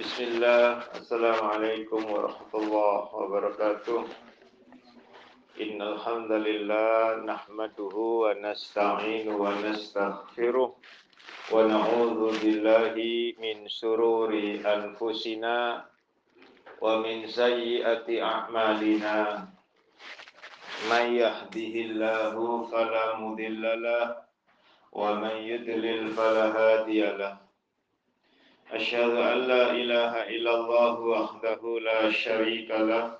Bismillah, Assalamualaikum warahmatullahi wabarakatuh. Innal hamdalillah nahmaduhu wa nasta'inu wa nastaghfiruh min sururi anfusina wa min sayyiati a'malina. May yahdihillahu fala mudhillalah wa man yudlil fala. أشهد أن لا إله إلا الله وحده لا شريك له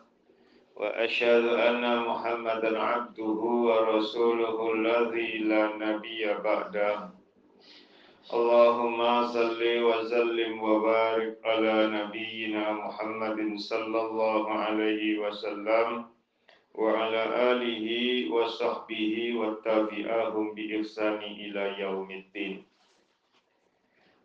وأشهد أن محمدا عبده ورسوله الذي لا نبي بعده. اللهم صل وسلم وبارك على نبينا محمد صلى الله عليه وسلم وعلى آله وصحبه والتابعهم بإحسان إلى يوم الدين.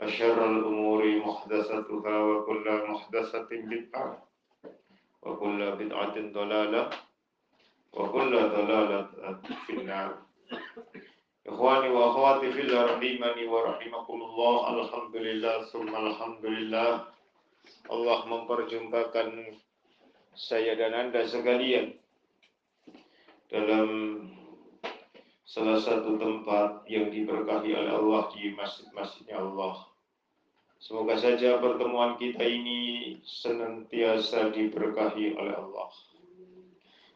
وشر الأمور محدثتها وكل محدثة بدعة وكل بدعة ضلالة وكل ضلالة في النار إخواني وأخواتي في الله رحمني ورحمكم الله الحمد لله ثم الحمد لله Allah memperjumpakan saya dan Anda sekalian dalam salah satu tempat yang diberkahi oleh Allah di masjid-masjidnya Allah. Semoga saja pertemuan kita ini senantiasa diberkahi oleh Allah.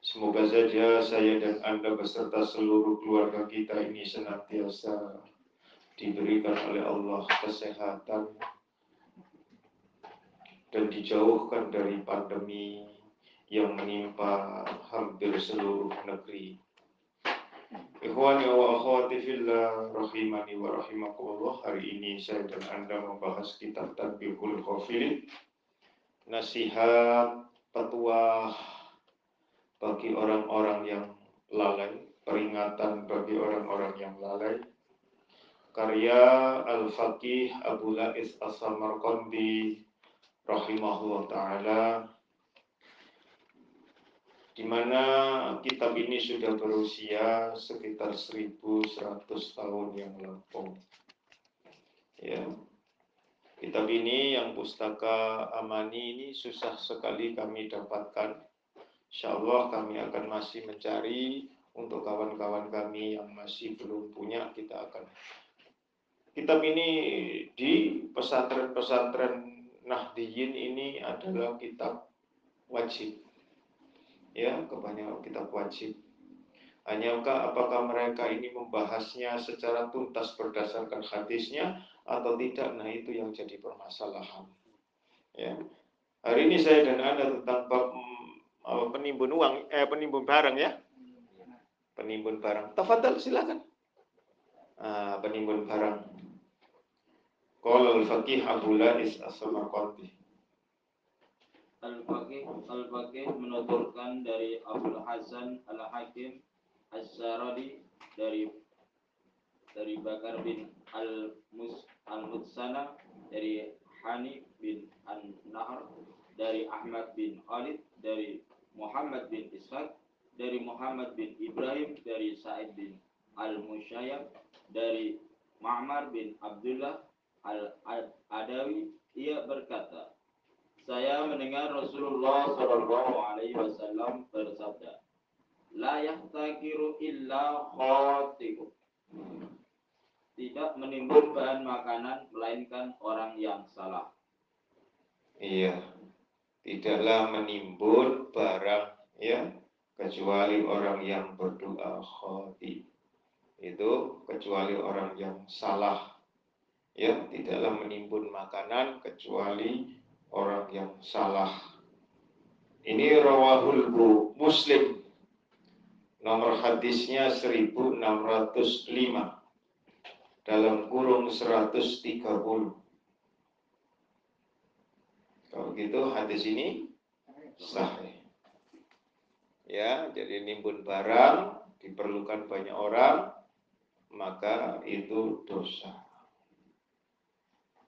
Semoga saja saya dan Anda beserta seluruh keluarga kita ini senantiasa diberikan oleh Allah kesehatan dan dijauhkan dari pandemi yang menimpa hampir seluruh negeri. Ikhwani wa akhwati fillah rahimani wa rahimakumullah. Hari ini saya dan Anda membahas kitab Tadbihul Khafilin Nasihat petuah bagi orang-orang yang lalai Peringatan bagi orang-orang yang lalai. Karya Al-Faqih Abu Lais As-Samarqandi Rahimahullah Ta'ala di mana kitab ini sudah berusia sekitar 1100 tahun yang lampau. Ya. Kitab ini yang pustaka Amani ini susah sekali kami dapatkan. Insya Allah kami akan masih mencari untuk kawan-kawan kami yang masih belum punya kita akan kitab ini di pesantren-pesantren Nahdiyin ini adalah kitab wajib ya kebanyakan kitab wajib. Hanyakah apakah mereka ini membahasnya secara tuntas berdasarkan hadisnya atau tidak? Nah itu yang jadi permasalahan. Ya. Hari ini saya dan anda tentang mm, penimbun uang, eh penimbun barang ya. Penimbun barang. Tafadhal silakan. Ah, penimbun barang. Qala al-faqih Abu Lais As-Samarqandi. Al-Faqih Al-Faqih menuturkan dari Abdul Hasan Al-Hakim Az-Zaradi dari dari Bakar bin Al-Mus Al-Mutsana dari Hani bin An-Nahr dari Ahmad bin Khalid dari Muhammad bin Ishaq dari Muhammad bin Ibrahim dari Sa'id bin Al-Musyayyab dari Ma'mar bin Abdullah Al-Adawi ia berkata saya mendengar Rasulullah Shallallahu Alaihi Wasallam bersabda, "La yahtakiru illa khatibu." Tidak menimbun bahan makanan melainkan orang yang salah. Iya. Tidaklah menimbun barang ya kecuali orang yang berdoa khoti. Itu kecuali orang yang salah. Ya, tidaklah menimbun makanan kecuali orang yang salah. Ini rawahul Muslim. Nomor hadisnya 1605 dalam kurung 130. Kalau gitu hadis ini sahih. Ya, jadi nimbun barang diperlukan banyak orang, maka itu dosa.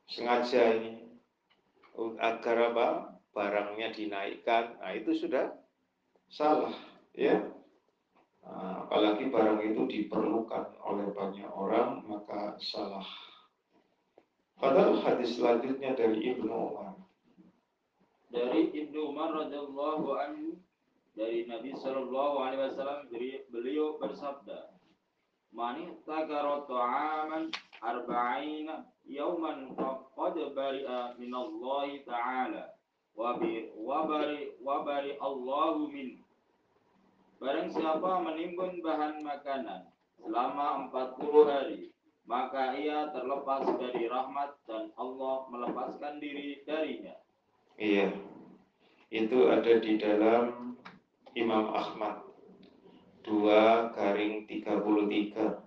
Sengaja ini agar apa? Barangnya dinaikkan, nah itu sudah salah, ya. Nah, apalagi barang itu diperlukan oleh banyak orang, maka salah. Padahal hadis selanjutnya dari Ibnu Umar. Dari Ibnu Umar radhiyallahu anhu dari Nabi Shallallahu alaihi wasallam beliau bersabda, "Mani tagara ta'aman arba'ina yauman faqad bari'a min Allah ta'ala wa bi wa bari wa bari Allahu min Barang siapa menimbun bahan makanan selama 40 hari, maka ia terlepas dari rahmat dan Allah melepaskan diri darinya. Iya. Itu ada di dalam Imam Ahmad 2 garing 33.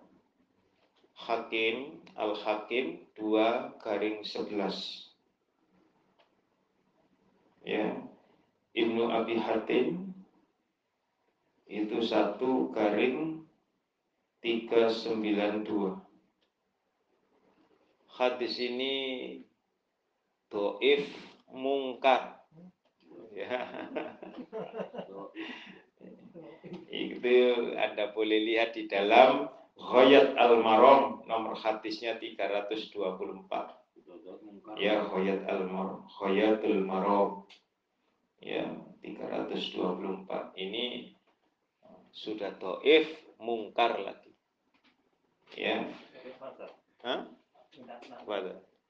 Hakim Al-Hakim 2 garing 11. Ya. Ibnu Abi Hatim itu satu garing 392 hadis ini doif mungkar ya itu anda boleh lihat di dalam Khoyat al-Marom nomor hadisnya 324 ya Khoyat al-Marom Khoyatul Marom. Ya 324 ini sudah doif mungkar lagi. Ya. Hah?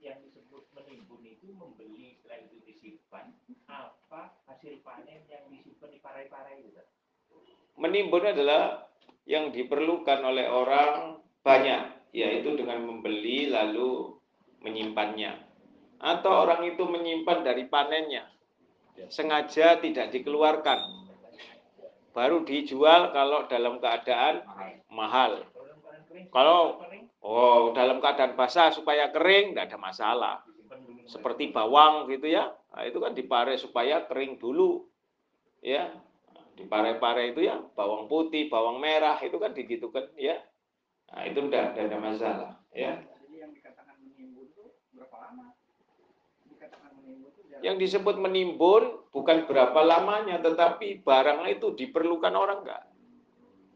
Yang disebut menimbun itu membeli setelah itu disimpan. Apa hasil panen yang disimpan di parai-parai itu menimbun adalah yang diperlukan oleh orang banyak yaitu dengan membeli lalu menyimpannya atau orang itu menyimpan dari panennya sengaja tidak dikeluarkan baru dijual kalau dalam keadaan mahal. Kalau oh dalam keadaan basah supaya kering nggak ada masalah. Seperti bawang gitu ya, nah, itu kan dipare supaya kering dulu, ya. Dipare-pare itu ya bawang putih, bawang merah itu kan digitu kan ya. Nah itu udah ada masalah, ya. Jadi yang dikatakan menimbun itu berapa lama? Dikatakan menimbun itu Yang disebut menimbun bukan berapa lamanya, tetapi barang itu diperlukan orang nggak?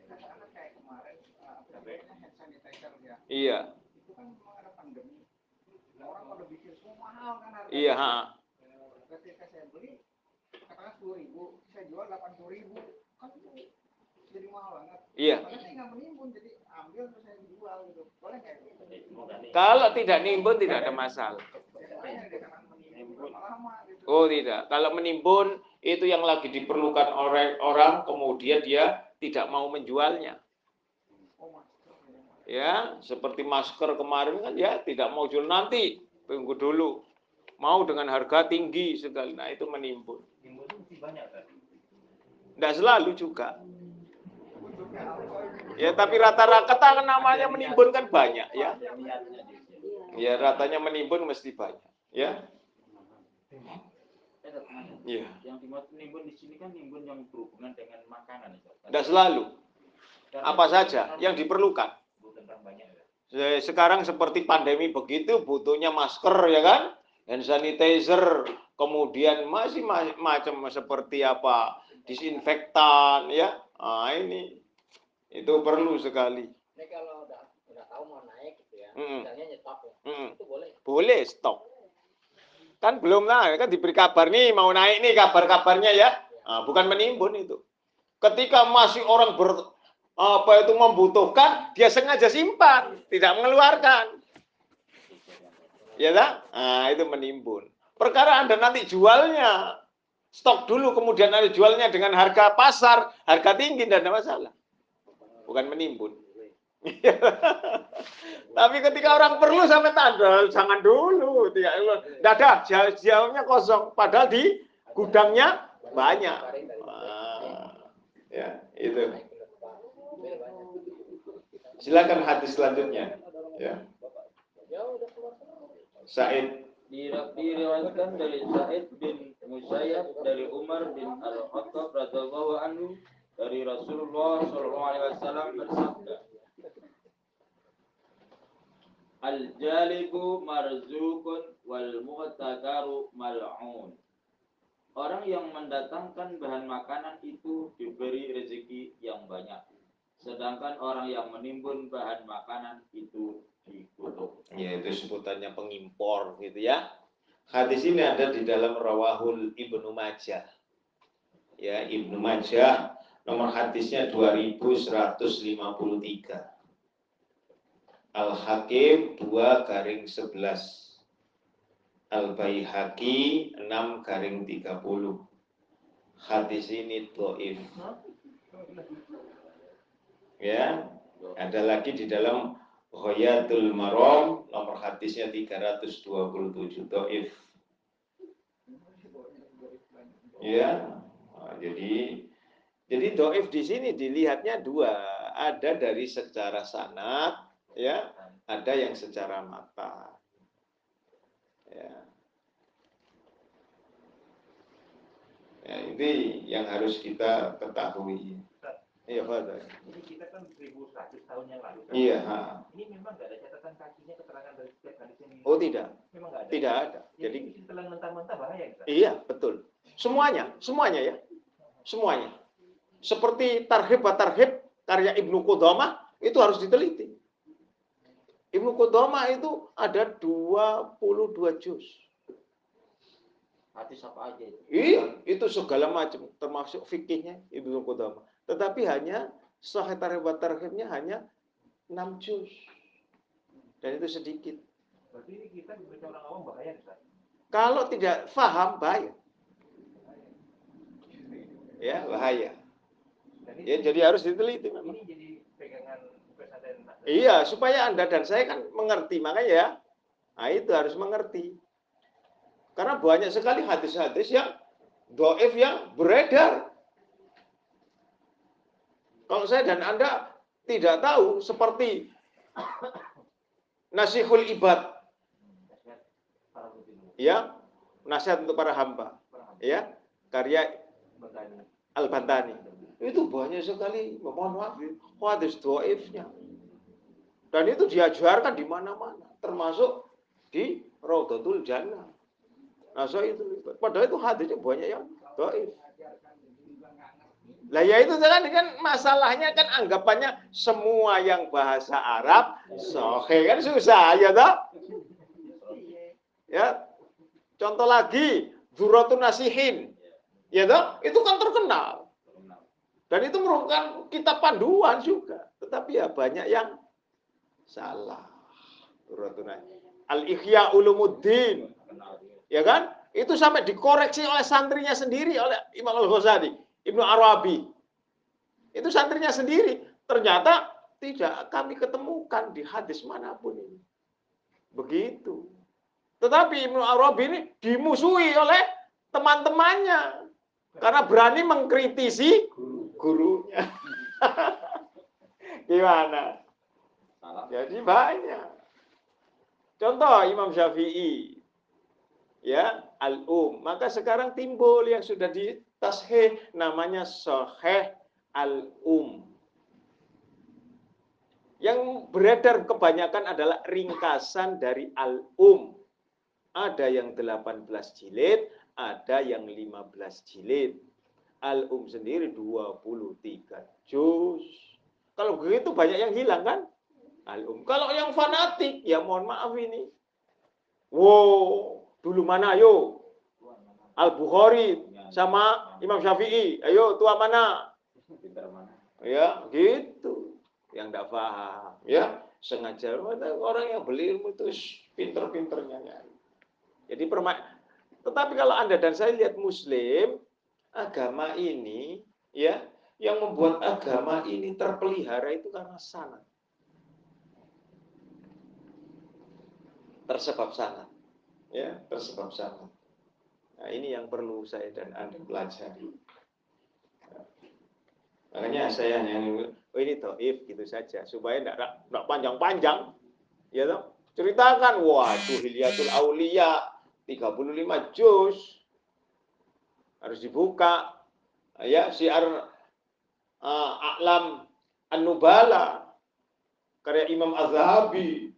katakanlah kayak kemarin apa namanya hand sanitizer ya. Iya, Itu kan memang ada pandemi. Orang pada bikin semua mahal kan iya, ha. Ketika saya beli katakan sepuluh ribu, saya jual delapan puluh ribu, kan itu jadi mahal banget. iya. Saya nggak menimbun, jadi ambil terus saya jual gitu. Boleh nggak itu? Kalau tidak nimbun tidak ada masalah. Oh tidak, kalau menimbun itu yang lagi diperlukan oleh orang kemudian dia tidak mau menjualnya. Ya, seperti masker kemarin kan ya tidak mau jual nanti, tunggu dulu. Mau dengan harga tinggi sekali. Nah, itu menimbun. Banyak kan Tidak selalu juga. Ya, tapi rata-rata kan namanya menimbun kan banyak ya. Ya, ratanya menimbun mesti banyak. Ya. Iya. Yang dimaksud nimbun di sini kan nimbun yang berhubungan dengan makanan. Tidak selalu. Karena- Apa saja yang diperlukan. Ya Se- Sekarang seperti pandemi begitu butuhnya masker ya kan, hand sanitizer, kemudian masih ma- macam seperti apa disinfektan ya. Ah ini itu perlu sekali. Ini kalau udah udah tahu mau naik gitu ya, Mm-mm. misalnya nyetok ya, Mm, itu boleh. Boleh stop. Kan belum lah, kan diberi kabar nih mau naik nih kabar-kabarnya ya. Ah, bukan menimbun itu. Ketika masih orang ber apa itu membutuhkan, dia sengaja simpan, tidak mengeluarkan. Ya tak? Nah, itu menimbun. Perkara Anda nanti jualnya, stok dulu, kemudian Anda jualnya dengan harga pasar, harga tinggi, tidak ada masalah. Bukan menimbun. Tapi ketika orang perlu sampai tanda, jangan dulu. Tidak ada, jauhnya kosong. Padahal di gudangnya banyak. Ya, itu. Silakan hadis selanjutnya. Ya. Said diriwayatkan dari Said bin Musayyab dari Umar bin Al-Khattab radhiyallahu anhu dari Rasulullah sallallahu alaihi wasallam bersabda Al-jalibu marzukun wal mu'takaru mal'un. Orang yang mendatangkan bahan makanan itu diberi rezeki yang banyak sedangkan orang yang menimbun bahan makanan itu dikutuk. Ya itu sebutannya pengimpor gitu ya. Hadis ini ada di dalam Rawahul Ibnu Majah. Ya, Ibnu Majah nomor hadisnya 2153. Al-Hakim 2 garing 11. Al-Baihaqi 6 garing 30. Hadis ini doif ya ada lagi di dalam Ghayatul Maram nomor hadisnya 327 doif. Ya nah, jadi jadi doif di sini dilihatnya dua. Ada dari secara sanat ya ada yang secara mata. Ya. Ya ini yang harus kita ketahui Iya, Father. Ini kita kan 1100 tahun yang lalu. Kan? Iya. Ha. Ini memang nggak ada catatan kakinya keterangan dari setiap hadis ini. Oh tidak, Memang nggak ada. tidak ada. Jadi, Jadi setelah mentah-mentah bahaya kita. iya betul. Semuanya, semuanya ya, semuanya. Seperti tarhib tarhib karya Ibnu Qudamah itu harus diteliti. Ibnu Qudamah itu ada 22 juz. Hadis apa aja itu? Iya, itu segala macam termasuk fikihnya Ibnu Qudamah. Tetapi hanya sahih tarhib tarhibnya hanya 6 juz. Dan itu sedikit. Berarti ini kita dibaca orang awam bahaya Ustaz. Kalau tidak paham bahaya. Ya, bahaya. Ya, jadi harus diteliti memang. ini jadi pegangan pesantren. Iya, supaya Anda dan saya kan mengerti. Makanya ya, nah itu harus mengerti. Karena banyak sekali hadis-hadis yang doif yang beredar. Kalau saya dan Anda tidak tahu seperti nasihul ibad, ya, nasihat untuk para hamba, ya, karya. Al-Bantani. Itu banyak sekali, mohon maaf, hadis doifnya. Dan itu diajarkan di mana-mana, termasuk di Raudatul Jannah. Nah, so itu, padahal itu hadisnya banyak yang doif. Lah ya itu kan kan masalahnya kan anggapannya semua yang bahasa Arab sohe kan susah ya toh? Ya. Contoh lagi, Duratun Nasihin. Ya toh? Itu kan terkenal. Dan itu merupakan kitab panduan juga. Tetapi ya banyak yang salah. Nasihin. Al-Ihya Ulumuddin. Ya kan? Itu sampai dikoreksi oleh santrinya sendiri oleh Imam Al-Ghazali. Ibnu Arabi. Itu santrinya sendiri. Ternyata tidak kami ketemukan di hadis mana pun ini. Begitu. Tetapi Ibnu Arabi ini dimusuhi oleh teman-temannya. Karena berani mengkritisi gurunya. Gimana? Salah. Jadi banyak. Contoh Imam Syafi'i. Ya, al-um. Maka sekarang timbul yang sudah di tasheh namanya sahih al-um. Yang beredar kebanyakan adalah ringkasan dari al-um. Ada yang 18 jilid, ada yang 15 jilid. Al-um sendiri 23 juz. Kalau begitu banyak yang hilang kan? Al-um. Kalau yang fanatik, ya mohon maaf ini. Wow, dulu mana yo? Al-Bukhari sama Imam Syafi'i. Ayo, tua mana? Pintar mana? Ya, gitu. Yang tidak paham. Ya, sengaja. Orang yang beli ilmu itu pinter-pinternya nyari. Jadi perma tetapi kalau Anda dan saya lihat muslim, agama ini ya yang membuat agama ini terpelihara itu karena sanat. Tersebab sanat. Ya, tersebab sanat. Nah, ini yang perlu saya dan Anda pelajari. Makanya saya hanya oh ini toif gitu saja supaya tidak panjang-panjang. Ya toh? Ceritakan, waduh Hilyatul Aulia 35 juz harus dibuka. Ya, siar uh, A'lam An-Nubala karya Imam Az-Zahabi.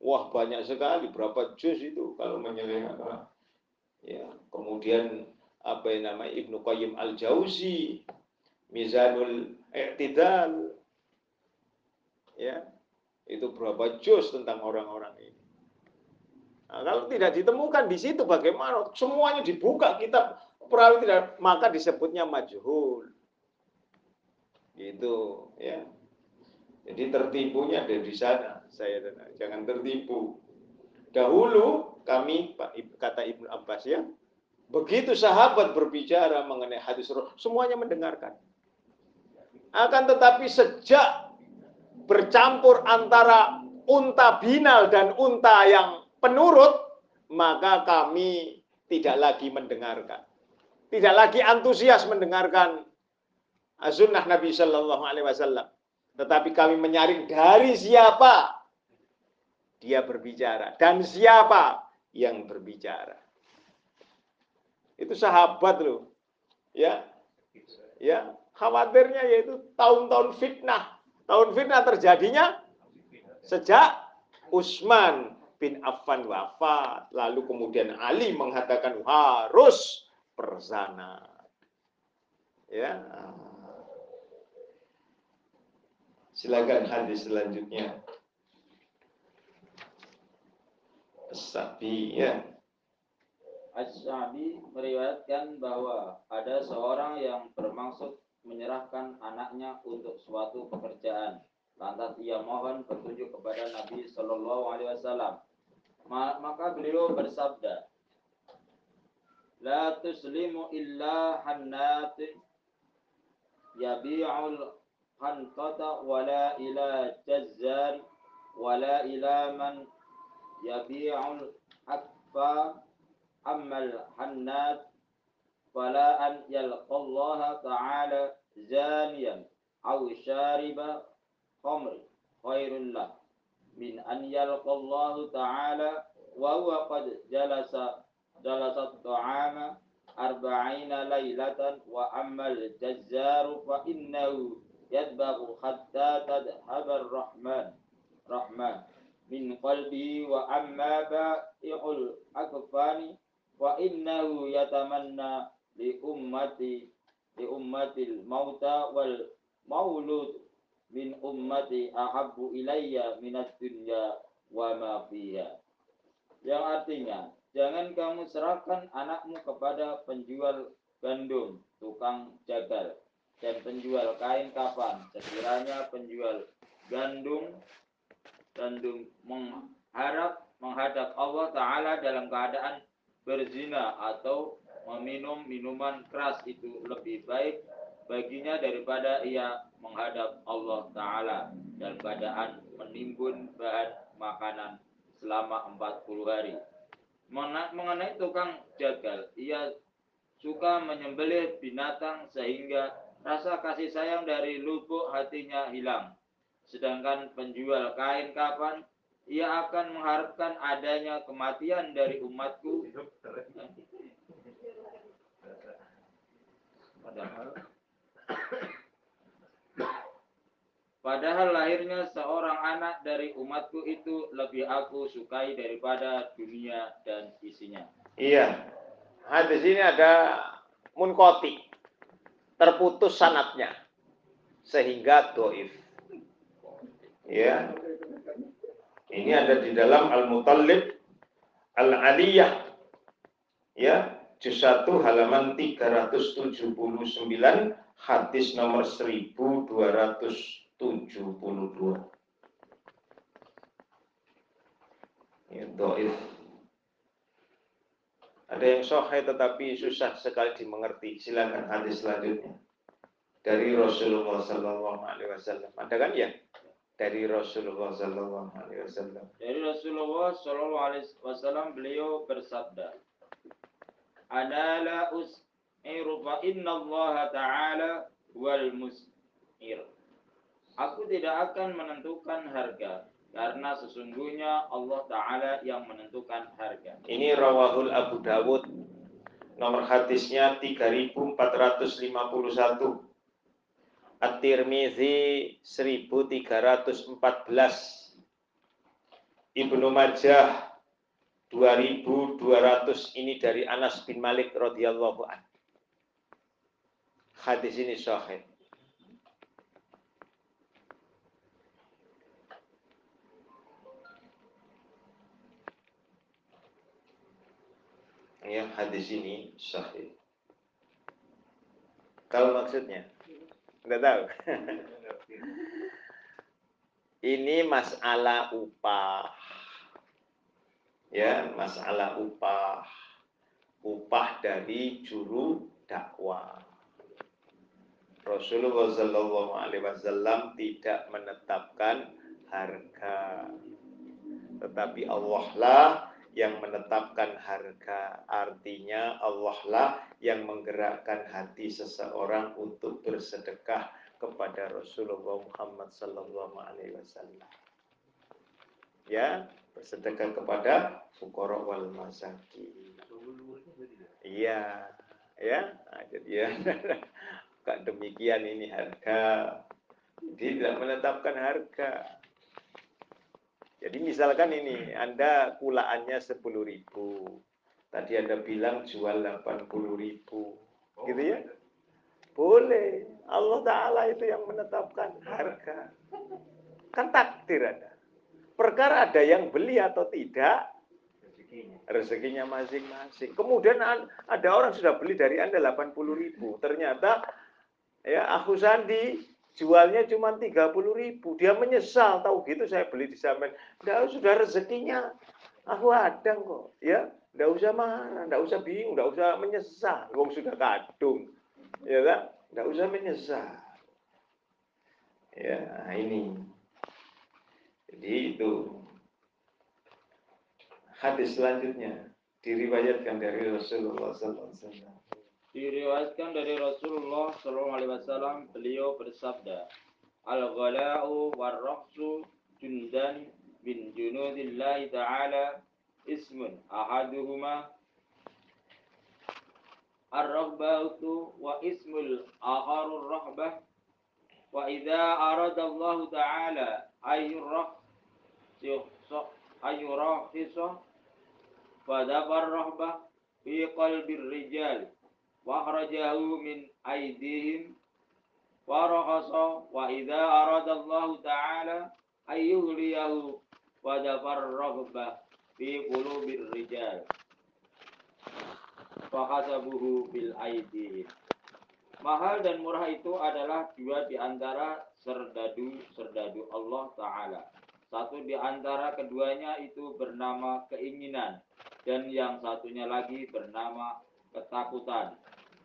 Wah, banyak sekali berapa juz itu kalau menyelesaikan. Ya, kemudian apa yang namanya Ibnu Qayyim Al-Jauzi Mizanul Iqtidal ya itu berapa juz tentang orang-orang ini. Nah, kalau tidak ditemukan di situ bagaimana? Semuanya dibuka kitab perawi tidak maka disebutnya majhul. Gitu ya. Jadi tertipunya ada di sana saya jangan tertipu. Dahulu kami kata Ibnu Abbas ya begitu sahabat berbicara mengenai hadis semuanya mendengarkan akan tetapi sejak bercampur antara unta binal dan unta yang penurut, maka kami tidak lagi mendengarkan. Tidak lagi antusias mendengarkan sunnah Nabi Shallallahu Alaihi Wasallam. Tetapi kami menyaring dari siapa dia berbicara dan siapa yang berbicara. Itu sahabat loh. Ya. Ya, Khawatirnya yaitu tahun-tahun fitnah. Tahun fitnah terjadinya sejak Utsman bin Affan wafat. Lalu kemudian Ali mengatakan harus berzana. Ya. Silakan hadis selanjutnya. Sapi ya. As-Sa'di meriwayatkan bahwa ada seorang yang bermaksud menyerahkan anaknya untuk suatu pekerjaan. Lantas ia mohon petunjuk kepada Nabi Shallallahu Alaihi Wasallam. Maka beliau bersabda, La tuslimu illa hannat yabi'ul hantata wala ila jazzar wala ila man يبيع الحق أما الحنات فلا أن يلقى الله تعالى زانيا أو شارب خمر خير له. من أن يلقى الله تعالى وهو قد جلس جلس الطعام أربعين ليلة وأما الجزار فإنه يذبح حتى تذهب الرحمن رحمن. Min qalbi wa amma ba'i'ul akfani wa innahu yatamanna li ummati li ummatil mauta wal maulud min ummati ahabbu ilayya minat dunya wa ma fiha. Yang artinya, jangan kamu serahkan anakmu kepada penjual gandum, tukang jagal, dan penjual kain kapan. Sekiranya penjual gandum gandum mengharap menghadap Allah Ta'ala dalam keadaan berzina atau meminum minuman keras itu lebih baik baginya daripada ia menghadap Allah Ta'ala dalam keadaan menimbun bahan makanan selama 40 hari. Mengenai tukang jagal, ia suka menyembelih binatang sehingga rasa kasih sayang dari lubuk hatinya hilang. Sedangkan penjual kain kapan, ia akan mengharapkan adanya kematian dari umatku Padahal Padahal lahirnya seorang anak dari umatku itu lebih aku sukai daripada dunia dan isinya. Iya. Hadis ini ada munkoti. Terputus sanatnya. Sehingga doif. Ya. Ini ada di dalam Al-Mutallib Al-Aliyah. Ya, juz 1 halaman 379 hadis nomor 1272. Ya, doif. Ada yang sahih tetapi susah sekali dimengerti. Silakan hadis selanjutnya. Dari Rasulullah Sallallahu Alaihi Wasallam. Ada kan ya? Dari Rasulullah Sallallahu Alaihi Wasallam. Dari Rasulullah Shallallahu Alaihi Wasallam beliau bersabda, "Ana la us'iru fa inna Allah Taala wal mus'ir." Aku tidak akan menentukan harga karena sesungguhnya Allah Taala yang menentukan harga. Ini Rawahul Abu Dawud. Nomor hadisnya 3451. At-Tirmizi 1314. Ibnu Majah 2200 ini dari Anas bin Malik radhiyallahu an. Hadis ini sahih. Ya, hadis ini sahih. Tahu maksudnya? Enggak tahu. ini masalah upah. Ya, masalah upah. Upah dari juru dakwah. Rasulullah Shallallahu Alaihi Wasallam tidak menetapkan harga, tetapi Allah lah yang menetapkan harga. Artinya Allah lah yang menggerakkan hati seseorang untuk bersedekah kepada Rasulullah Muhammad Sallallahu Alaihi Wasallam. Ya, bersedekah kepada fukara wal masakin. Iya, ya. Nah, jadi ya, demikian ini harga. Dia tidak menetapkan harga. Jadi misalkan ini, Anda kulaannya 10 ribu. Tadi Anda bilang jual 80 ribu. Gitu ya? Boleh. Allah Ta'ala itu yang menetapkan harga. Kan takdir ada. Perkara ada yang beli atau tidak, rezekinya masing-masing. Kemudian ada orang sudah beli dari Anda 80 ribu. Ternyata ya aku Sandi jualnya cuma 30 ribu. Dia menyesal, tahu gitu saya beli di Samen. Enggak, sudah rezekinya. Aku ada kok, ya. Enggak usah marah, enggak usah bingung, enggak usah menyesal. Wong sudah kadung. Ya kan? Enggak usah menyesal. Ya, ini. Jadi itu hadis selanjutnya diriwayatkan dari Rasulullah SAW. Diriwayatkan dari Rasulullah Shallallahu Alaihi Wasallam beliau bersabda, Al ghala'u war raqsu jundan bin junudillahi ta'ala ismun ahaduhuma. Ar-rahbatu wa ismul akharur rahbah. Wa idza arada Allah ta'ala ayyurah ayyurah fadabar rahbah fi qalbir rijal wa akhrajahu min aidihim wa rakhasa wa idza arada Allah ta'ala ayyuhliyahu wa dafar rahba fi qulubir rijal wa kasabuhu bil aidihim Mahal dan murah itu adalah dua di antara serdadu serdadu Allah Ta'ala. Satu di antara keduanya itu bernama keinginan dan yang satunya lagi bernama ketakutan.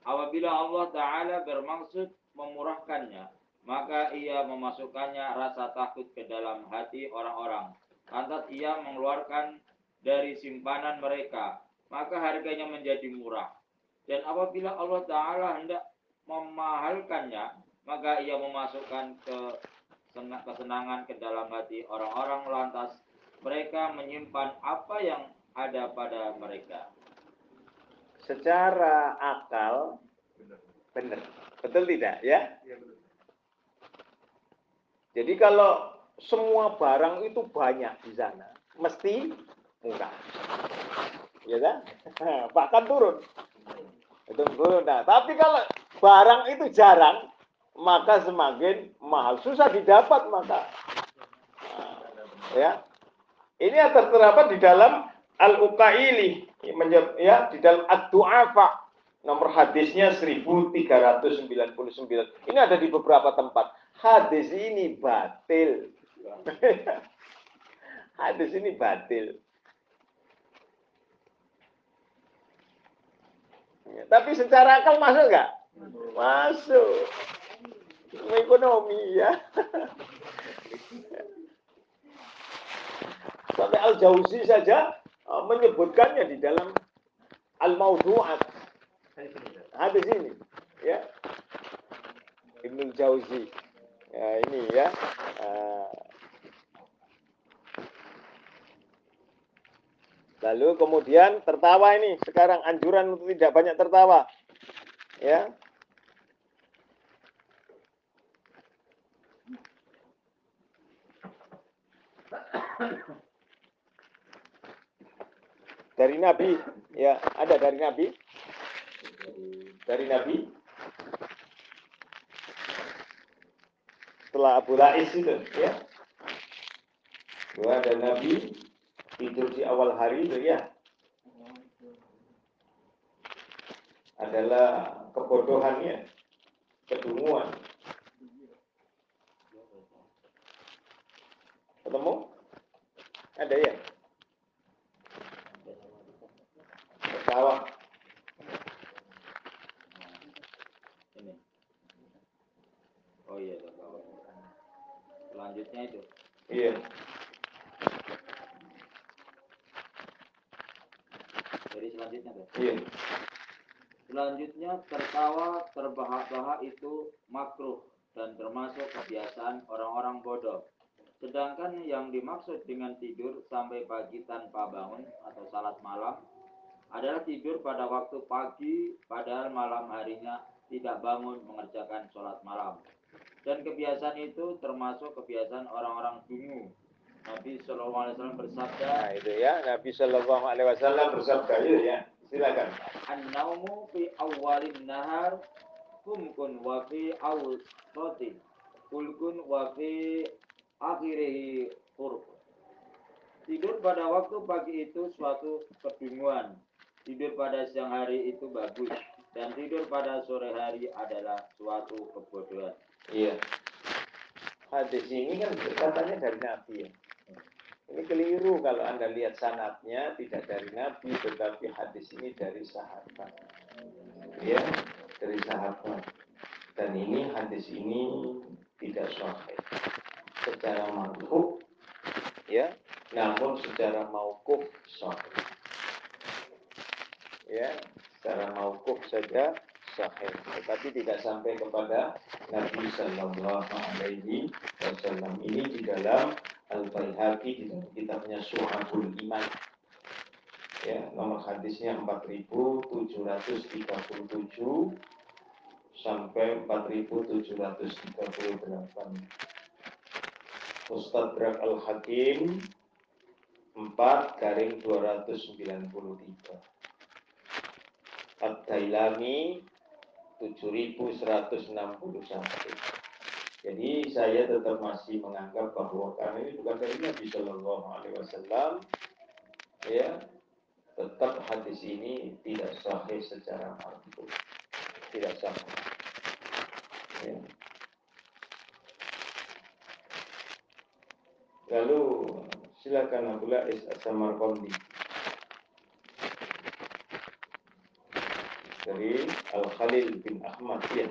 Apabila Allah Ta'ala bermaksud memurahkannya, maka ia memasukkannya rasa takut ke dalam hati orang-orang. Lantas ia mengeluarkan dari simpanan mereka, maka harganya menjadi murah. Dan apabila Allah Ta'ala hendak memahalkannya, maka ia memasukkan ke kesenangan ke dalam hati orang-orang lantas mereka menyimpan apa yang ada pada mereka secara akal benar. Betul tidak ya? Jadi kalau semua barang itu banyak di sana, mesti murah. Ya kan? Bahkan turun. Itu turun. Nah, tapi kalau barang itu jarang, maka semakin mahal. Susah didapat maka. Nah, ya. Ini yang terdapat di dalam Al-Uqaili ya di dalam ad-du'afa nomor hadisnya 1399. Ini ada di beberapa tempat. Hadis ini batil. hadis ini batil. Ya, tapi secara akal masuk nggak? Masuk. Ekonomi ya. Sampai Al-Jauzi saja menyebutkannya di dalam Al-Mawdu'at. Hadis ini. Ya. Ibnu Jauzi. Ya, ini ya. Uh, Lalu kemudian tertawa ini. Sekarang anjuran untuk tidak banyak tertawa. Ya. Dari Nabi, ya ada dari Nabi. Dari Nabi. Setelah Abu Lais itu, ya. Ada Nabi tidur di awal hari itu ya adalah kebodohannya, kedunguan. Ketemu? Ada ya? Tertawa. Ini. Oh iya, tahu. Selanjutnya itu. Iya. Jadi selanjutnya tuh. Iya. Selanjutnya tertawa terbahak-bahak itu makruh dan termasuk kebiasaan orang-orang bodoh. Sedangkan yang dimaksud dengan tidur sampai pagi tanpa bangun atau salat malam adalah tidur pada waktu pagi padahal malam harinya tidak bangun mengerjakan sholat malam. Dan kebiasaan itu termasuk kebiasaan orang-orang dungu. Nabi Shallallahu Alaihi Wasallam bersabda, Nah, itu ya. Nabi Shallallahu alaihi wasallam bersabda itu ya. Silakan. An-naumu fi awalin nahar kumkun wa fi awsatin kulkun wa fi akhirihi qurb. Tidur pada waktu pagi itu suatu kedunguan. Tidur pada siang hari itu bagus. Dan tidur pada sore hari adalah suatu kebodohan. Iya. Hadis ini kan katanya dari Nabi ya. Ini keliru kalau Anda lihat sanatnya tidak dari Nabi tetapi hadis ini dari sahabat. Ya, dari sahabat. Dan ini hadis ini tidak sahih. Secara marfu ya, namun secara mauquf sahih. Ya, secara mauquf saja sahih, tetapi tidak sampai kepada Nabi Sallallahu Alaihi Wasallam. Ini di dalam Al Baihaqi di dalam kitabnya Suhabul Iman. Ya, nomor hadisnya 4737 sampai 4738. Mustadrak Al Hakim 4 garing 293. Ad-Dailami 7161. Jadi saya tetap masih menganggap bahwa ini bukan dari Nabi Shallallahu Alaihi Wasallam, ya tetap hadis ini tidak sahih secara marfu, tidak sahih. Ya. Lalu silakan Abu Lais As-Samarqandi dari Al Khalil bin Ahmad ya.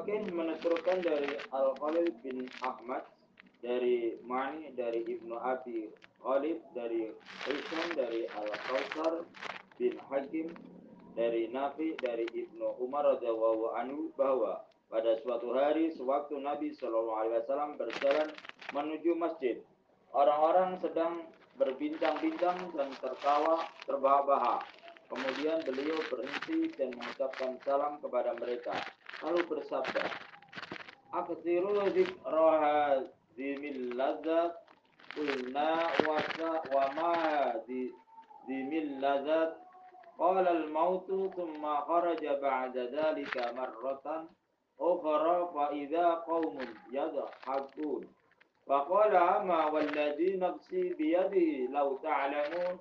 Al-Faqih menuturkan dari Al-Khalil bin Ahmad dari Mani dari Ibnu Abi Khalid dari Hisham dari Al-Kautsar bin Hakim dari Nafi dari Ibnu Umar radhiyallahu anhu bahwa pada suatu hari sewaktu Nabi Shallallahu alaihi berjalan menuju masjid orang-orang sedang berbincang-bincang dan tertawa terbahak-bahak. Kemudian beliau berhenti dan mengucapkan salam kepada mereka قالوا da sabta aka tsiro من duk قلنا zimin lazat ذي من ذم قال الموت ثم خرج بعد ذلك مرة أخرى فإذا قوم يضحكون. فقال أما والذي نفسي بيده لو تعلمون؟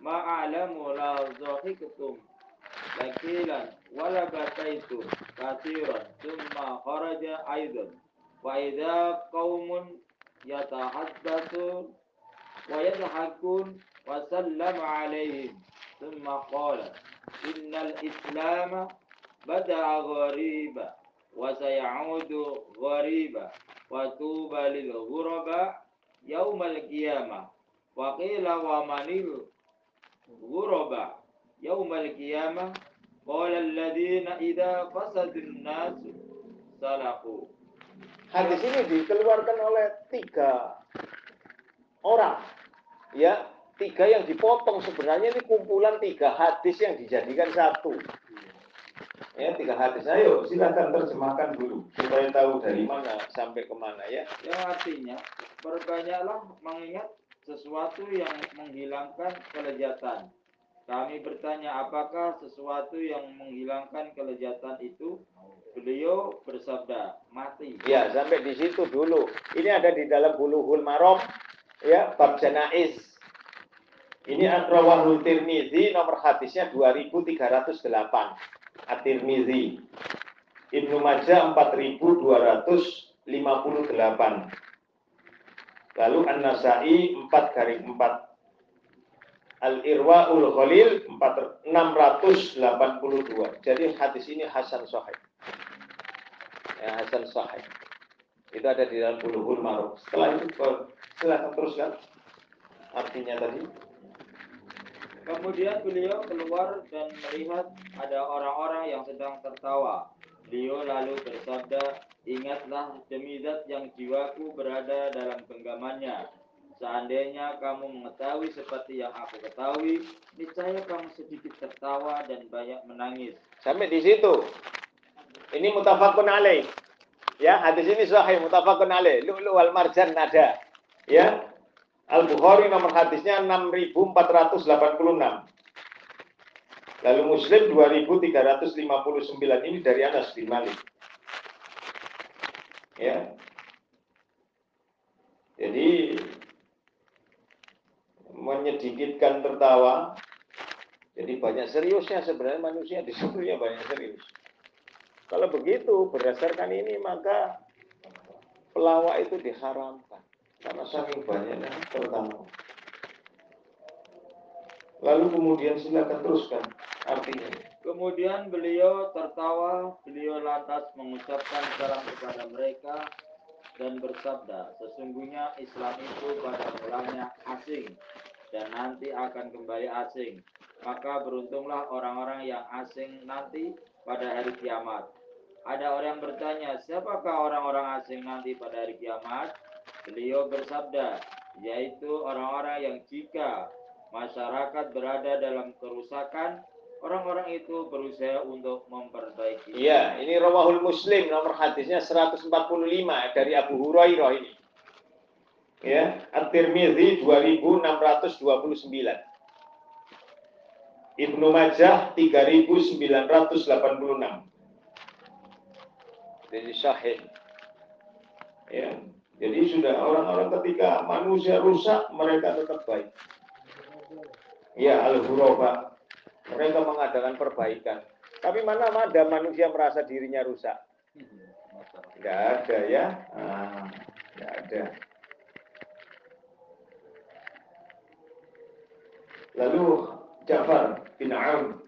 ما أعلم لا ضحكتم. ولا بكيتم. كثيرا. ثم خرج أيضا. وإذا قوم يتحدثون ويضحكون وسلم عليهم. ثم قال إن الإسلام بدأ غريبا وسيعود غريبا. وطوبى للغرباء يوم القيامة. وقيل ومن الغرباء يوم القيامة؟ Qala fasadun salaku. Hadis ini dikeluarkan oleh tiga orang. Ya, tiga yang dipotong sebenarnya ini kumpulan tiga hadis yang dijadikan satu. Ya, tiga hadis. Ayo, silakan terjemahkan dulu supaya tahu dari mana sampai ke mana ya. Yang artinya berbanyaklah mengingat sesuatu yang menghilangkan kelejatan kami bertanya apakah sesuatu yang menghilangkan kelezatan itu? Beliau bersabda, mati. Ya, sampai di situ dulu. Ini ada di dalam Bulughul Maram, ya, bab janaiz. Ini Rawahul Tirmizi nomor hadisnya 2308. At-Tirmizi. Ibnu Majah 4258. Lalu An-Nasai 4 garing 4. Al-Irwaul Khalil 4 682. Jadi hadis ini hasan sahih ya, Hasan Sahih. Itu ada di dalam Bulughul Maram. Setelah itu silakan teruskan artinya tadi. Kemudian beliau keluar dan melihat ada orang-orang yang sedang tertawa. Beliau lalu bersabda, Ingatlah demi zat yang jiwaku berada dalam genggamannya. Seandainya kamu mengetahui seperti yang aku ketahui, niscaya kamu sedikit tertawa dan banyak menangis. Sampai di situ. Ini mutafakun alaih. Ya, hadis ini sahih mutafakun alaih. Lu'lu wal marjan ada. Ya. Al-Bukhari nomor hadisnya 6486. Lalu Muslim 2359 ini dari Anas bin Malik. Ya. Jadi menyedikitkan tertawa. Jadi banyak seriusnya sebenarnya manusia di seluruhnya banyak serius. Kalau begitu berdasarkan ini maka pelawak itu diharamkan karena saking banyaknya tertawa. Lalu kemudian silakan teruskan artinya. Kemudian beliau tertawa, beliau lantas mengucapkan salam kepada mereka dan bersabda, sesungguhnya Islam itu pada mulanya asing dan nanti akan kembali asing. Maka beruntunglah orang-orang yang asing nanti pada hari kiamat. Ada orang yang bertanya, siapakah orang-orang asing nanti pada hari kiamat? Beliau bersabda, yaitu orang-orang yang jika masyarakat berada dalam kerusakan, orang-orang itu berusaha untuk memperbaiki. Iya, ini Rawahul Muslim nomor hadisnya 145 dari Abu Hurairah ini. Ya, At-Tirmizi 2629. Ibnu Majah 3986. Jadi sahih. Ya, jadi sudah orang-orang ketika manusia rusak, mereka tetap baik. Ya, al-huraba. Mereka mengadakan perbaikan. Tapi mana ada manusia merasa dirinya rusak? Tidak ada ya. Ah, tidak ada. Lalu Ja'far bin Aun.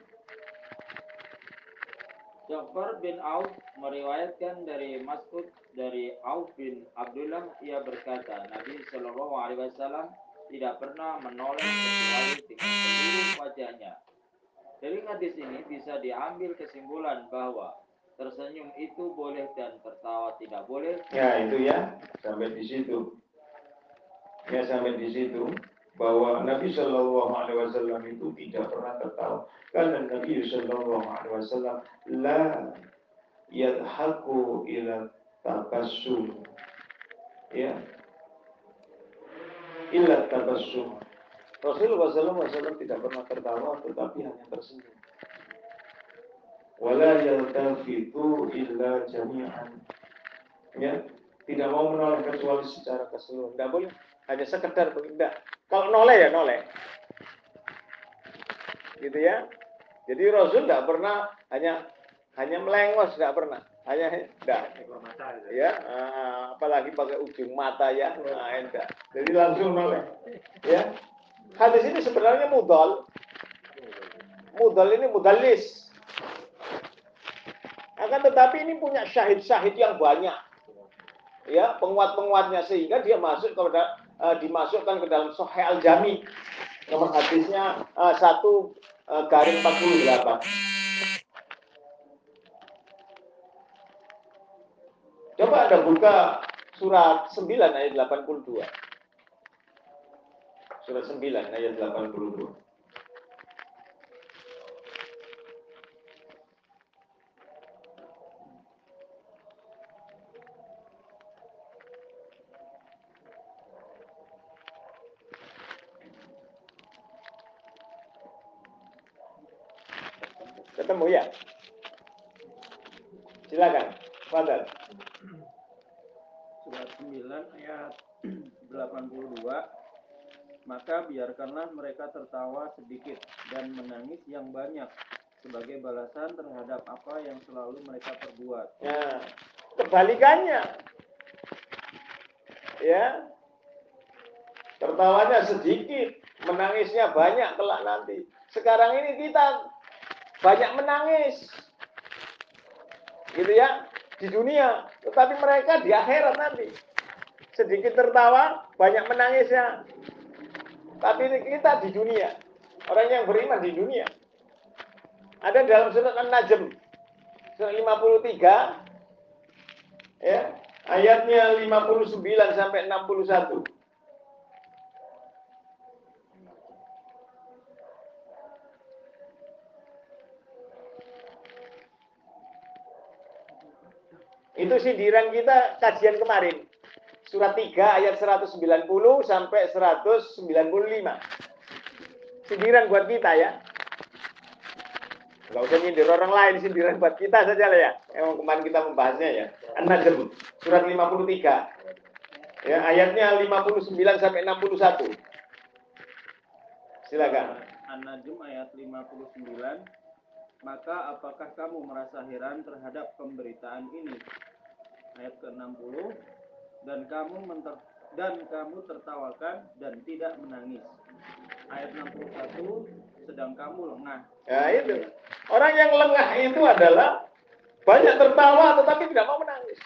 Ja'far bin Auf meriwayatkan dari Mas'ud dari Auf bin Abdullah ia berkata Nabi Shallallahu Alaihi Wasallam tidak pernah menoleh kecuali dengan seluruh wajahnya. Dari hadis ini bisa diambil kesimpulan bahwa tersenyum itu boleh dan tertawa tidak boleh. Ya itu ya sampai di situ. Ya sampai di situ bahwa Nabi Shallallahu Alaihi Wasallam itu tidak pernah tertawa karena Nabi Shallallahu Alaihi Wasallam la yadhaku ila tabassum. Ya. Illa tabassum. Rasulullah SAW tidak pernah tertawa tetapi hanya tersenyum. Wala yaltafitu illa jami'an. Ya. Tidak mau menoleh kecuali secara keseluruhan. Tidak boleh. Hanya sekedar tidak kalau noleh ya noleh. Gitu ya. Jadi Rasul tidak pernah hanya hanya melengos tidak pernah. Hanya tidak ya. Ah, apalagi pakai ujung mata ya. Nah, enggak jadi langsung noleh. Ya. Hadis ini sebenarnya mudal. Mudal ini mudalis. Akan tetapi ini punya syahid-syahid yang banyak. Ya, penguat-penguatnya. Sehingga dia masuk kepada uh, dimasukkan ke dalam Sahih Al-Jami. Nomor hadisnya uh, 1 uh, garing 48. Coba Anda buka surat 9 ayat 82. Surat 9 ayat 82. Ketemu ya? Silakan. Fadal. Surat 9 ayat 82 Maka biarkanlah mereka tertawa sedikit dan menangis yang banyak sebagai balasan terhadap apa yang selalu mereka perbuat. Nah, kebalikannya. Ya. Tertawanya sedikit, menangisnya banyak kelak nanti. Sekarang ini kita banyak menangis. Gitu ya, di dunia, tetapi mereka di akhirat nanti. Sedikit tertawa, banyak menangisnya. Tapi kita di dunia, orang yang beriman di dunia. Ada dalam surat An-Najm, surat 53, ya, ayatnya 59 sampai 61. Itu sindiran kita kajian kemarin. Surat 3 ayat 190 sampai 195. Sindiran buat kita ya. Enggak usah nyindir orang lain, sindiran buat kita saja lah ya. Emang kemarin kita membahasnya ya. An-Najm, surat 53. Ya, ayatnya 59 sampai 61. Silakan. An-Najm ayat 59 Maka apakah kamu merasa heran terhadap pemberitaan ini? Ayat ke-60 dan kamu menter dan kamu tertawakan dan tidak menangis. Ayat 61 sedang kamu lengah. Ya itu. Orang yang lengah itu adalah banyak tertawa tetapi tidak mau menangis.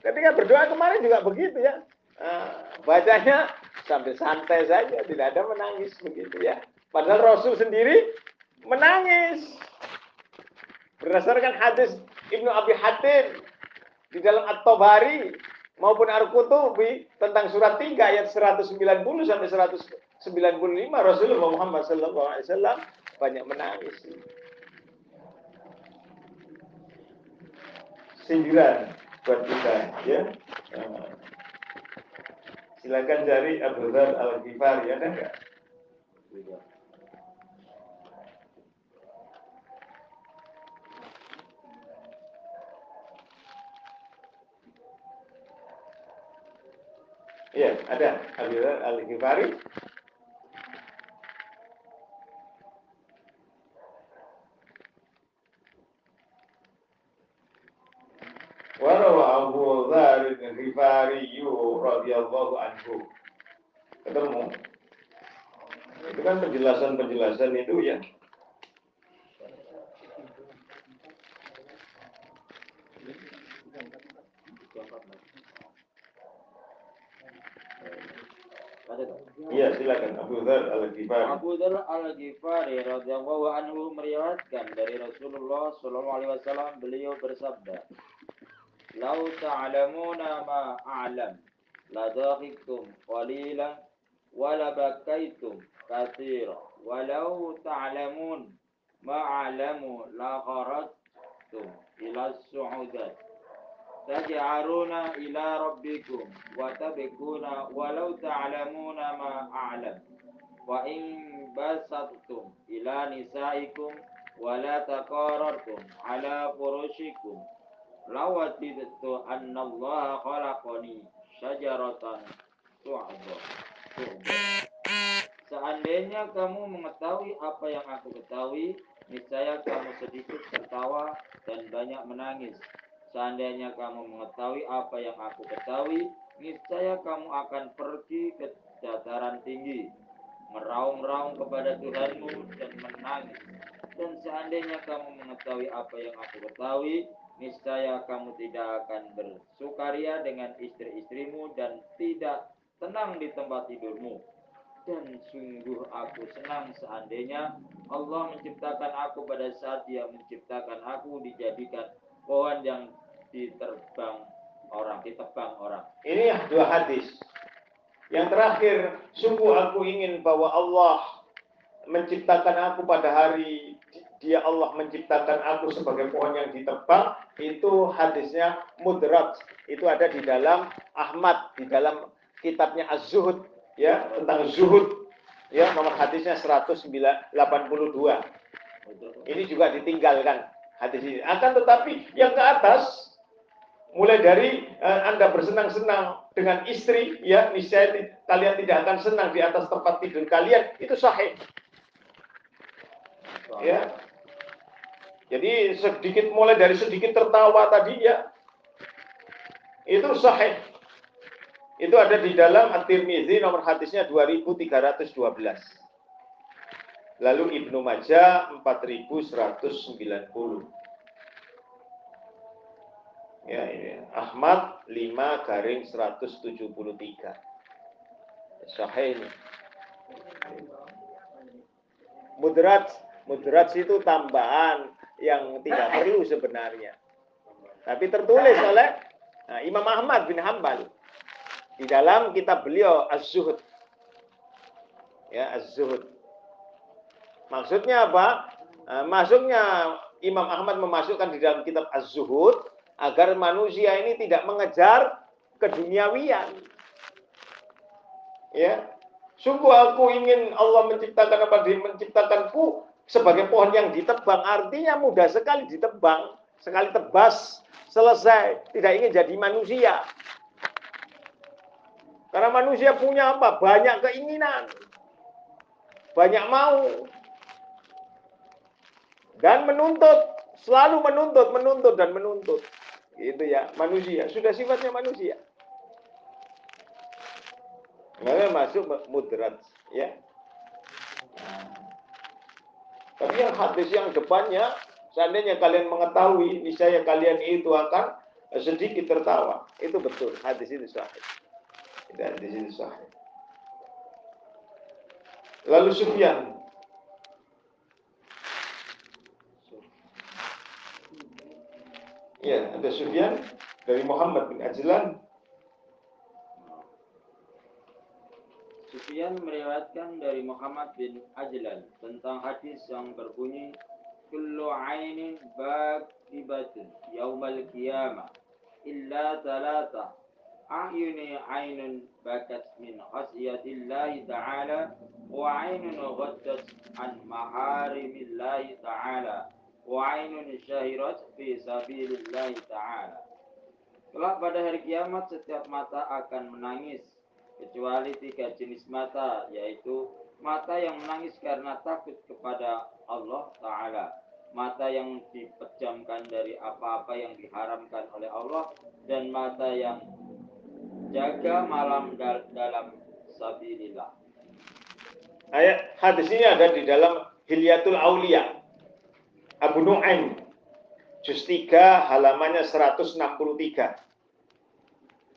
Ketika berdoa kemarin juga begitu ya. Nah, bacanya sambil santai saja, tidak ada menangis begitu ya. Padahal Rasul sendiri menangis. Berdasarkan hadis Ibnu Abi Hatim di dalam At-Tabari maupun Al-Qutubi tentang surat 3 ayat 190 sampai 195 Rasulullah Muhammad sallallahu alaihi wasallam banyak menangis. Sindiran buat kita ya. Silakan cari Dhar Al-Ghifari ada enggak? Iya, ada Dhar Al-Ghifari. Warawa Abu Dhar Al-Ghifari radhiyallahu anhu. Ketemu. Itu kan penjelasan-penjelasan itu ya. Ada tak? Iya, silakan Abu Ghifari. Abu Dzar Al Ghifari radhiyallahu anhu meriwayatkan dari Rasulullah sallallahu alaihi wasallam beliau bersabda, "Lau ta'lamuna ma a'lam, la dhahikum qalilan wa la bakaitum katsira, walau ta'lamun ma a'lamu la kharajtum ila su'udat." taj'aruna ila rabbikum wa tabkuna walau ta'lamuna ma a'lam wa in basattum ila nisaikum wa la taqarrartum ala furushikum. Lawatidtu anna Allah khalaqani syajaratan tu'adha. Seandainya kamu mengetahui apa yang aku ketahui, niscaya kamu sedikit tertawa dan banyak menangis. Seandainya kamu mengetahui apa yang aku ketahui, niscaya kamu akan pergi ke dataran tinggi meraung-raung kepada Tuhanmu dan menangis. Dan seandainya kamu mengetahui apa yang aku ketahui, niscaya kamu tidak akan bersukaria dengan istri-istrimu dan tidak tenang di tempat tidurmu. Dan sungguh aku senang seandainya Allah menciptakan aku pada saat dia menciptakan aku dijadikan pohon yang diterbang orang, ditebang orang. Ini dua hadis. Yang terakhir, sungguh aku ingin bahwa Allah menciptakan aku pada hari dia Allah menciptakan aku sebagai pohon yang ditebang itu hadisnya mudrat itu ada di dalam Ahmad di dalam kitabnya Az-Zuhud ya tentang zuhud. Ya nomor hadisnya 182 ini juga ditinggalkan hadis ini. Akan tetapi yang ke atas mulai dari uh, Anda bersenang-senang dengan istri ya niscaya kalian tidak akan senang di atas tempat tidur kalian itu sahih ya jadi sedikit mulai dari sedikit tertawa tadi ya itu sahih. Itu ada di dalam At-Tirmizi nomor hadisnya 2312. Lalu Ibnu Majah 4190. Ya ini Ahmad 5 garing 173. Sahih ini. Mudrat, mudrat itu tambahan yang tidak perlu sebenarnya. Tapi tertulis oleh nah, Imam Ahmad bin Hambal di dalam kitab beliau Az-Zuhud. Ya, Az-Zuhud. Maksudnya apa? Nah, masuknya Imam Ahmad memasukkan di dalam kitab Az-Zuhud agar manusia ini tidak mengejar keduniawian. Ya. Sungguh aku ingin Allah menciptakan apa? Dia menciptakanku sebagai pohon yang ditebang. Artinya mudah sekali ditebang sekali tebas selesai. Tidak ingin jadi manusia. Karena manusia punya apa? Banyak keinginan. Banyak mau. Dan menuntut selalu menuntut menuntut dan menuntut itu ya manusia sudah sifatnya manusia Maka masuk mudrat ya tapi yang hadis yang depannya, seandainya kalian mengetahui, niscaya kalian itu akan sedikit tertawa. Itu betul, hadis itu sahih. Itu hadis itu sahih. Lalu Sufyan. Ya, ada Sufyan dari Muhammad bin Ajlan. Sufyan meriwayatkan dari Muhammad bin Ajlan tentang hadis yang berbunyi kullu ainin baqibatun yaumal qiyamah illa talata a'yuni ainun bakat min khasiyatillahi ta'ala wa ainun ghaddat an maharimillahi ta'ala wa ainun syahirat fi sabilillahi ta'ala. Kelak pada hari kiamat setiap mata akan menangis kecuali tiga jenis mata yaitu mata yang menangis karena takut kepada Allah Ta'ala mata yang dipejamkan dari apa-apa yang diharamkan oleh Allah dan mata yang jaga malam dal dalam sabilillah. Ayat hadis ini ada di dalam Hilyatul Aulia Abu Nu'aim juz 3 halamannya 163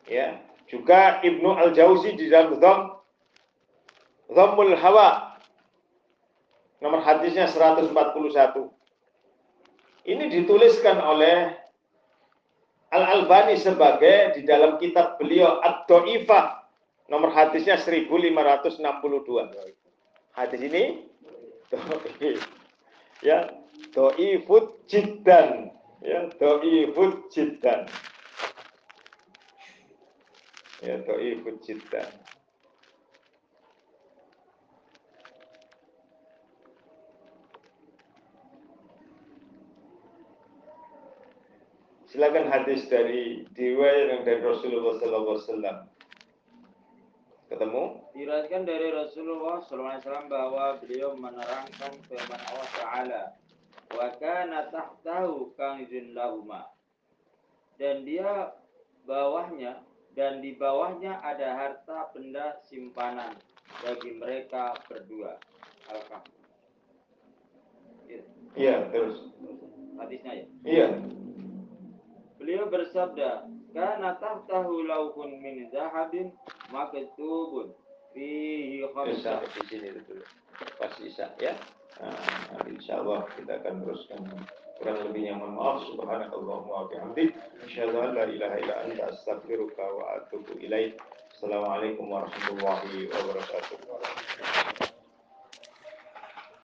ya juga Ibnu Al-Jauzi di dalam Dham Dhammul Hawa nomor hadisnya 141. Ini dituliskan oleh Al-Albani sebagai di dalam kitab beliau Ad-Do'ifah nomor hadisnya 1562. Hadis ini ya do'ifut jiddan ya do'ifut jiddan ya dhaifun jiddan Silakan hadis dari riwayat yang dari Rasulullah SAW. Ketemu? Diriwayatkan dari Rasulullah SAW bahwa beliau menerangkan firman Allah Taala, wa kana tahtahu kanzun lahuma. Dan dia bawahnya dan di bawahnya ada harta benda simpanan bagi mereka berdua. Al-Kahf. Gitu. Iya, terus. Hadisnya ya. Iya. Beliau bersabda, "Kana tahtahu lauhun min zahabin maktubun fihi khamsah." di sini dulu. Pas Isa ya. Nah, insya kita akan teruskan. Kurang lebihnya mohon maaf. Subhanakallahumma wa bihamdik. An la ilaha illa anta astaghfiruka wa atubu ilaik. Assalamualaikum warahmatullahi wabarakatuh